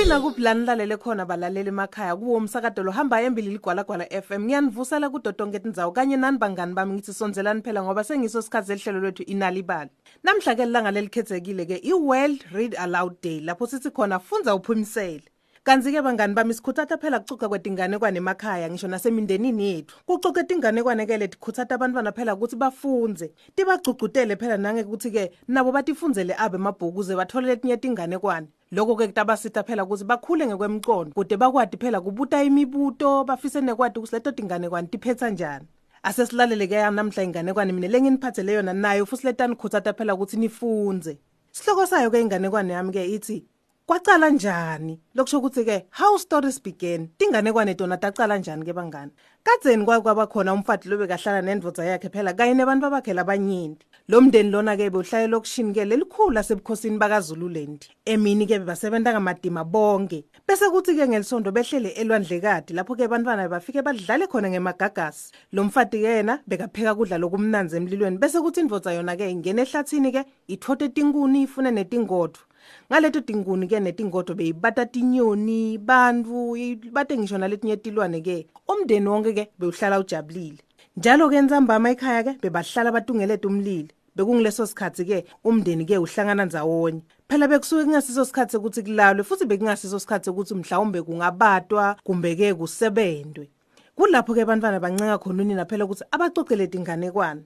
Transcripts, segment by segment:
nakuphi la nilalele khona balaleli emakhaya? Kuwo umsakado lo hamba embili ligwalagwala FM ngiyanivusela kudotonke tindzawo kanye nani bangani bami? Ngithi sonzelani phela ngoba sengiso sikhathi sehlelo lwethu inalibali. Namhla ke lilanga lelikhethekile ke i-World Read Aloud Day lapho sithi khona funza uphumisele. Kanti-ke bangani bami sikhuthatha phela kucuca kwetinganekwane emakhaya ngisho nasemindenini yethu. Kucuca tinganekwane-ke letikhuthatha abantwana phela ukuthi bafunze tibagcugcutele phela nangekuthi-ke nabo batifundzele abe emabhuku ukuze bathole letinye tinganekwane lokho-ke kutabasita phela ukuthi bakhule ngekwemcondo kude bakwati phela kubuta imibuto bafise nekwati ukuthi leto tinganekwane tiphetha njani. Asesilalele-ke namhla inganekwane mina lenginiphathele yona nayo futhi letanikhuthatha phela ukuthi nifunze. Sihloko sayo-ke inganekwane yami-ke ithi kwacala njani? Lokusho ukuthi-ke how stories began tinganekwane tona tacala njani-ke bangani? Kadzeni kwake kwaba khona umfati lo bekahlala nendvodza yakhe phela kanye nebantu babakhe labanyenti lo mndeni lona-ke bewuhlale lokishini-ke lelikhulu lasebukhosini bakazululand emini-ke bebasebenta ngamadima bonke. Bese kuthi-ke ngelisondo behlele elwandlekadi lapho-ke bantwana bafike badlale khona ngemagagasi. Lo mfati-ke yena bekapheka kudla lokumnanzi emlilweni. Bese kuthi indvodza yona-ke ingena ehlathini-ke ithothe tinkuni ifune netingodvo ngaleto tinguni-ke netingodo beyibata tinyoni bantfu ibate ngisho naletinye tilwane-ke umndeni wonke-ke bewuhlala ujabulile. Njalo-ke entsambama ekhaya-ke bebahlala batungelete umlilo. Bekungileso sikhathi-ke umndeni-ke uhlangana ndzawonye. Phela bekusuke kungasiso sikhathi sekuthi kulalwe futhi bekungasiso sikhathi sekuthi mhlawumbe kungabatwa kumbe-ke kusebentwe. Kulapho-ke bantwana bancenga khona unina phela ukuthi abacocele tinganekwane.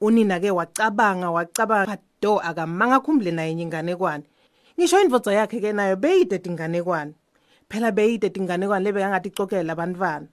Unina-ke wacabanga wacabanga do akamanga khumbule naye inganekwane. Ngisho indvodza yakhe-ke nayo beyide tinganekwane phela beyide tinganekwane lebekangaticokele labantwana.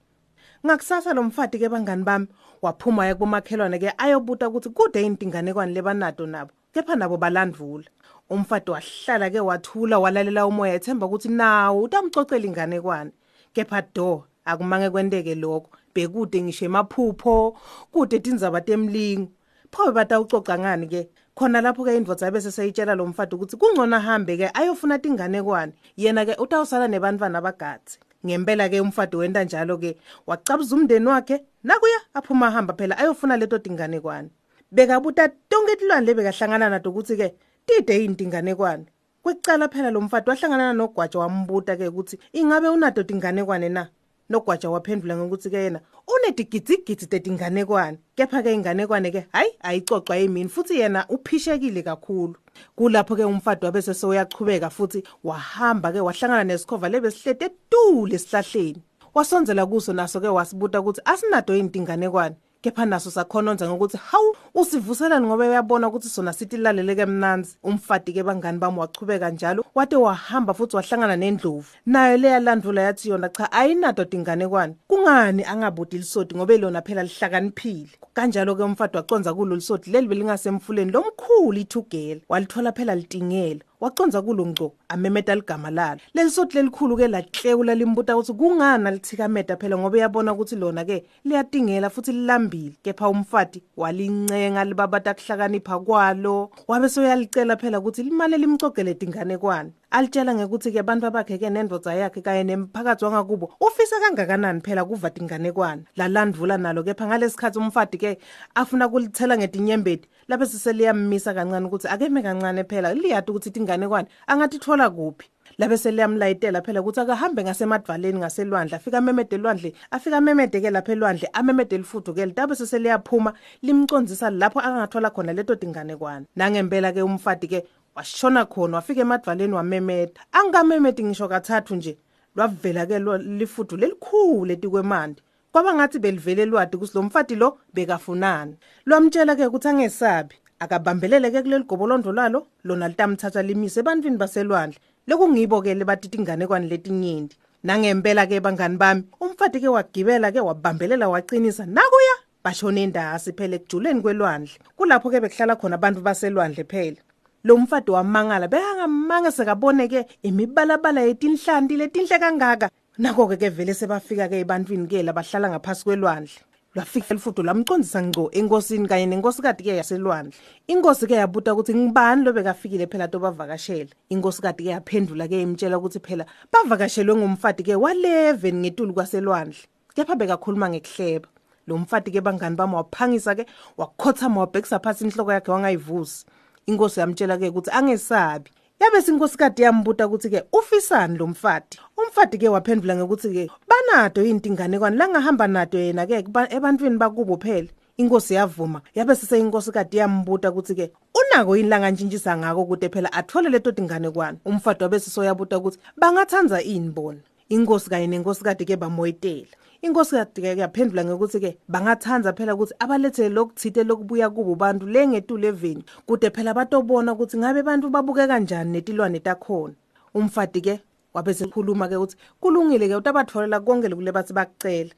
Ngakusasa lo mfati-ke bangani bami waphuma-ke kumakhelwane-ke ayobuta ukuthi kude yini tinganekwane lebanato nabo kepha nabo balandvula. Umfati wahlala-ke wathula walalela umoya ethemba ukuthi nawo utamcocela inganekwane. Kepha do akumange kwenteke lokho. Bekude ngisho emaphupho kude tindzaba temlingo. Pho batawucoca ngani-ke? Khona lapho-ke indvodza bese seyitshela lo mfati ukuthi kungcono ahambe-ke ayofuna tinganekwane yena-ke utawusala nebantwana bagadze ngempela-ke umfati wenta njalo-ke wacabuza umndeni wakhe nakuya aphuma ahamba phela ayofuna leto tinganekwane bekabuta tonke tilwane lebekahlangana nato ukuthi-ke tide yini tinganekwane kwekucala phela lo mfati wahlangana nogwaja wambuta-ke ukuthi ingabe unato tinganekwane na? Nogwaja waphendula ngokuthi-ke yena unetigidzigidzi tetinganekwane kepha-ke inganekwane-ke hhayi ayicocwa yimini futhi yena uphishekile kakhulu. Kulapho-ke umfati wabese sewuyachubeka futhi wahamba-ke wahlangana nesikhova lebesihlete etule esihlahleni wasonzela kuso naso-ke wasibuta ukuthi asinado yini tinganekwane kepha naso sakhononza ngokuthi hawu usivuselani ngoba uyabona ukuthi sona sithi laleleke mnanzi umfati-ke bangani bami wachubeka njalo wate wahamba futhi wahlangana nendlovu. Nayo leyalandvula yathi yona cha ayinato tinganekwane kungani angabudi lisoti ngoba lona phela lihlakaniphile? Kanjalo-ke umfati waconza kulo lisoti leli belingasemfuleni lomkhulu ithugela walithola phela litingela. Waconza kulo ngco amemeta ligama lalo. Leli soti lelikhulu-ke lahlekula limbuta ukuthi kungani alithikameta phela ngoba uyabona ukuthi lona-ke liyatingela futhi lilambile kepha umfati walincenga libabata kuhlakanipha kwalo. Wabe soyalicela phela ukuthi limane limcogele tinganekwane alitshela ngekuthi-ke abantu babakhe-ke nendvodza yakhe kanye nemphakathi wangakubo ufise kangakanani phela kuva tinganekwane lalandvula nalo kepha ngalesikhathi umfati-ke afuna kulithela ngetinyembeti lapho siseliyamisa kancane ukuthi akeme kancane phela liyati ukuthi tinganekwane angatithola kuphi? Labe seliyamlayitela phela ukuthi akahambe ngasemadvaleni ngaselwandle afike amemede elwandle afike amemede-ke lapha elwandle amemede elifuthu-ke litabe seseliyaphuma limcondzisa lapho angathola khona leto tinganekwane nangempela-ke umfati-ke washona khona wafika emadvaleni wamemeda angamemedi ngisho kathathu nje lwavela-ke lifuthu lelikhulu etikwemandi. Kwaba ngathi belivele lwadi kusi lo mfati lo bekafunani. Lwamtshela-ke ukuthi angesabi akabambelele-ke kuleli gobolondo lalo lona litamthatha limise ebantwini baselwandle. Lekungibo-ke lebati tinganekwane letinyenti. Nangempela-ke bangani bami umfati-ke wagibela-ke wabambelela wacinisa nakuya bashona endasi phela ekujuleni kwelwandle. Kulapho-ke bekuhlala khona abantu baselwandle phela. Lo mfati wamangala bekangamanga sekabone-ke imibalabala yetinhlanti letinhle kangaka. Nako-ke ke vele sebafika-ke ebantwini-ke labahlala ngaphasi kwelwandle. Lwafika elifudo lamcondzisa ngco enkosini kanye nenkosikazi-ke yaselwandle. Inkosi-ke yabuta ukuthi ngibani lo bekafikile phela tobavakashela inkosikazi-ke yaphendula-ke imtshela ukuthi phela bavakashelwe ngumfati-ke waleveni ngetulu kwaselwandle. Kepha bekakhuluma ngekuhleba. Lo mfati-ke bangani bami waphangisa-ke wakhothama wabhekisa phasi inhloko yakhe wangayivusi. Inkosi yamtshela-ke ukuthi angesabi. Yabe sinkosikazi yambuta ukuthi ke ufisani lo mfati. Umfati ke waphendula ngokuthi ke banado intingane langahamba nado yena ke ebantwini bakubo phela. Inkosi yavuma yabe siseyinkosikazi yambuta ukuthi ke unako yini langantshintshisa ngako ukuthi phela athole leto tingane kwana umfati wabe sisoyabuta ukuthi bangathanza ini bona? Inkosi kanye nenkosikade ke bamoyitela. Inkosikazi ke yaphendula ngokuthi ke bangathanza phela ukuthi abalethele lokuthite lokubuya kubo bantu lengetule eveni kude phela batobona ukuthi ngabe bantu babuke kanjani netilwane takhona. Umfati ke wabese khuluma ke ukuthi kulungile ke utabatholela konke lokule bathi bakucela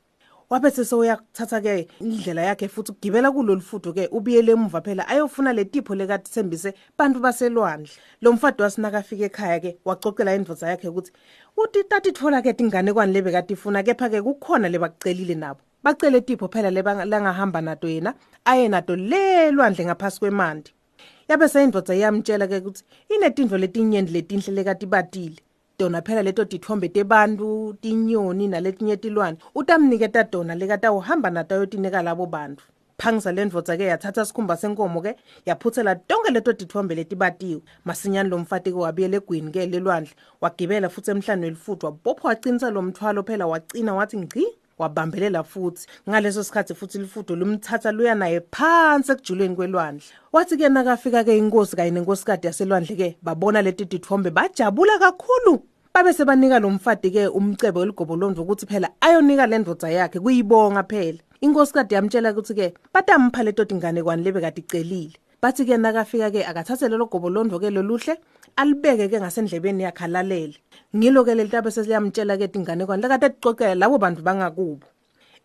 waphethe sewuyathatha ke indlela yakhe futhi ukugibela kulolu fudo ke ubiyele emuva phela ayofuna letipho lekade thembise bantu baselwandle. Lo mfadi wasinaka afika ekhaya ke wacocela indvodza yakhe ukuthi uthi tati thola ke tingane kwani lebe kade ifuna kepha ke kukhona lebakucelile nabo. Bacele tipho phela lebangahamba nato yena aye nato lelwandle ngaphasi kwemandi. Yabe seyindvodza iyamtshela ke ukuthi inetindvo letinyenti letinhle lekati batile tona phela leto tithombe tebantu tinyoni naletinye tilwane. Utamniketa tona lekatawuhamba nato ayotinika labo bantu. Phangisa le ndvodza ke yathatha sikhumba senkomo ke yaphuthela tonke leto tithombe letibatiwe. Masinyane lo mfati ke wabiyela egwini ke lelwandle wagibela futhi emhlane welifuthu wabopha waqinisa lo mthwalo phela wacina wathi ngci wabambelela futhi. Ngaleso sikhathi futhi lifudo lumthatha luya naye phansi ekujuleni kwelwandle. Wathi ke nakafika ke inkosi kanye nenkosikade yaselwandle ke babona leti tithombe bajabula kakhulu. Babe sebanika lo mfati ke umcebo weligobolondo ukuthi phela ayonika le ndvodza yakhe kuyibonga phela. Inkosikazi yamtshela ukuthi ke batampha leto tingane kwani lebe kade icelile. Bathi ke nakafika ke akathathe lelo gobolondo ke loluhle alibeke ke ngasendlebeni yakhe alalele. Ngilo ke lelitabe sesiyamtshela ke tingane kwani lekade tiqoqela labo bantu bangakubo.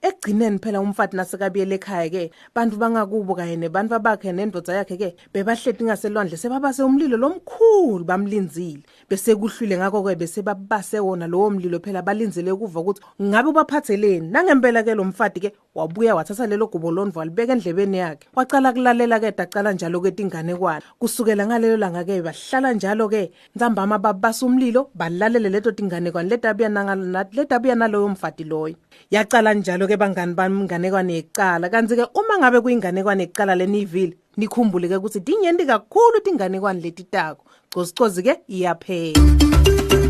Ekugcineni phela umfati nasekabiyele ekhaya ke bantu bangakubo kanye nebantu bakhe nendvodza yakhe ke bebahleti ngaselwandle sebabase umlilo lomkhulu bamlinzile. Bese kuhlwile ngako ke bese babase wona lowo mlilo phela balinzele ukuva ukuthi ngabe ubaphatheleni nangempela ke lo mfati ke wabuya wathatha lelo gubo londvo walibeka endlebeni yakhe. Wacala kulalela ke dacala njalo ke tingane kwana kusukela ngalelo langa ke bahlala njalo ke ntsambama babasa umlilo balalele leto tingane kwana letabuya letabuya naloyo mfati loyo. Yacala njalo ke bangani bami inganekwane yekucala. Kanti ke uma ngabe kuyinganekwane yekucala lenivile nikhumbule ke ukuthi tinyenti kakhulu tinganekwane letitako gcozicozike iyaphela.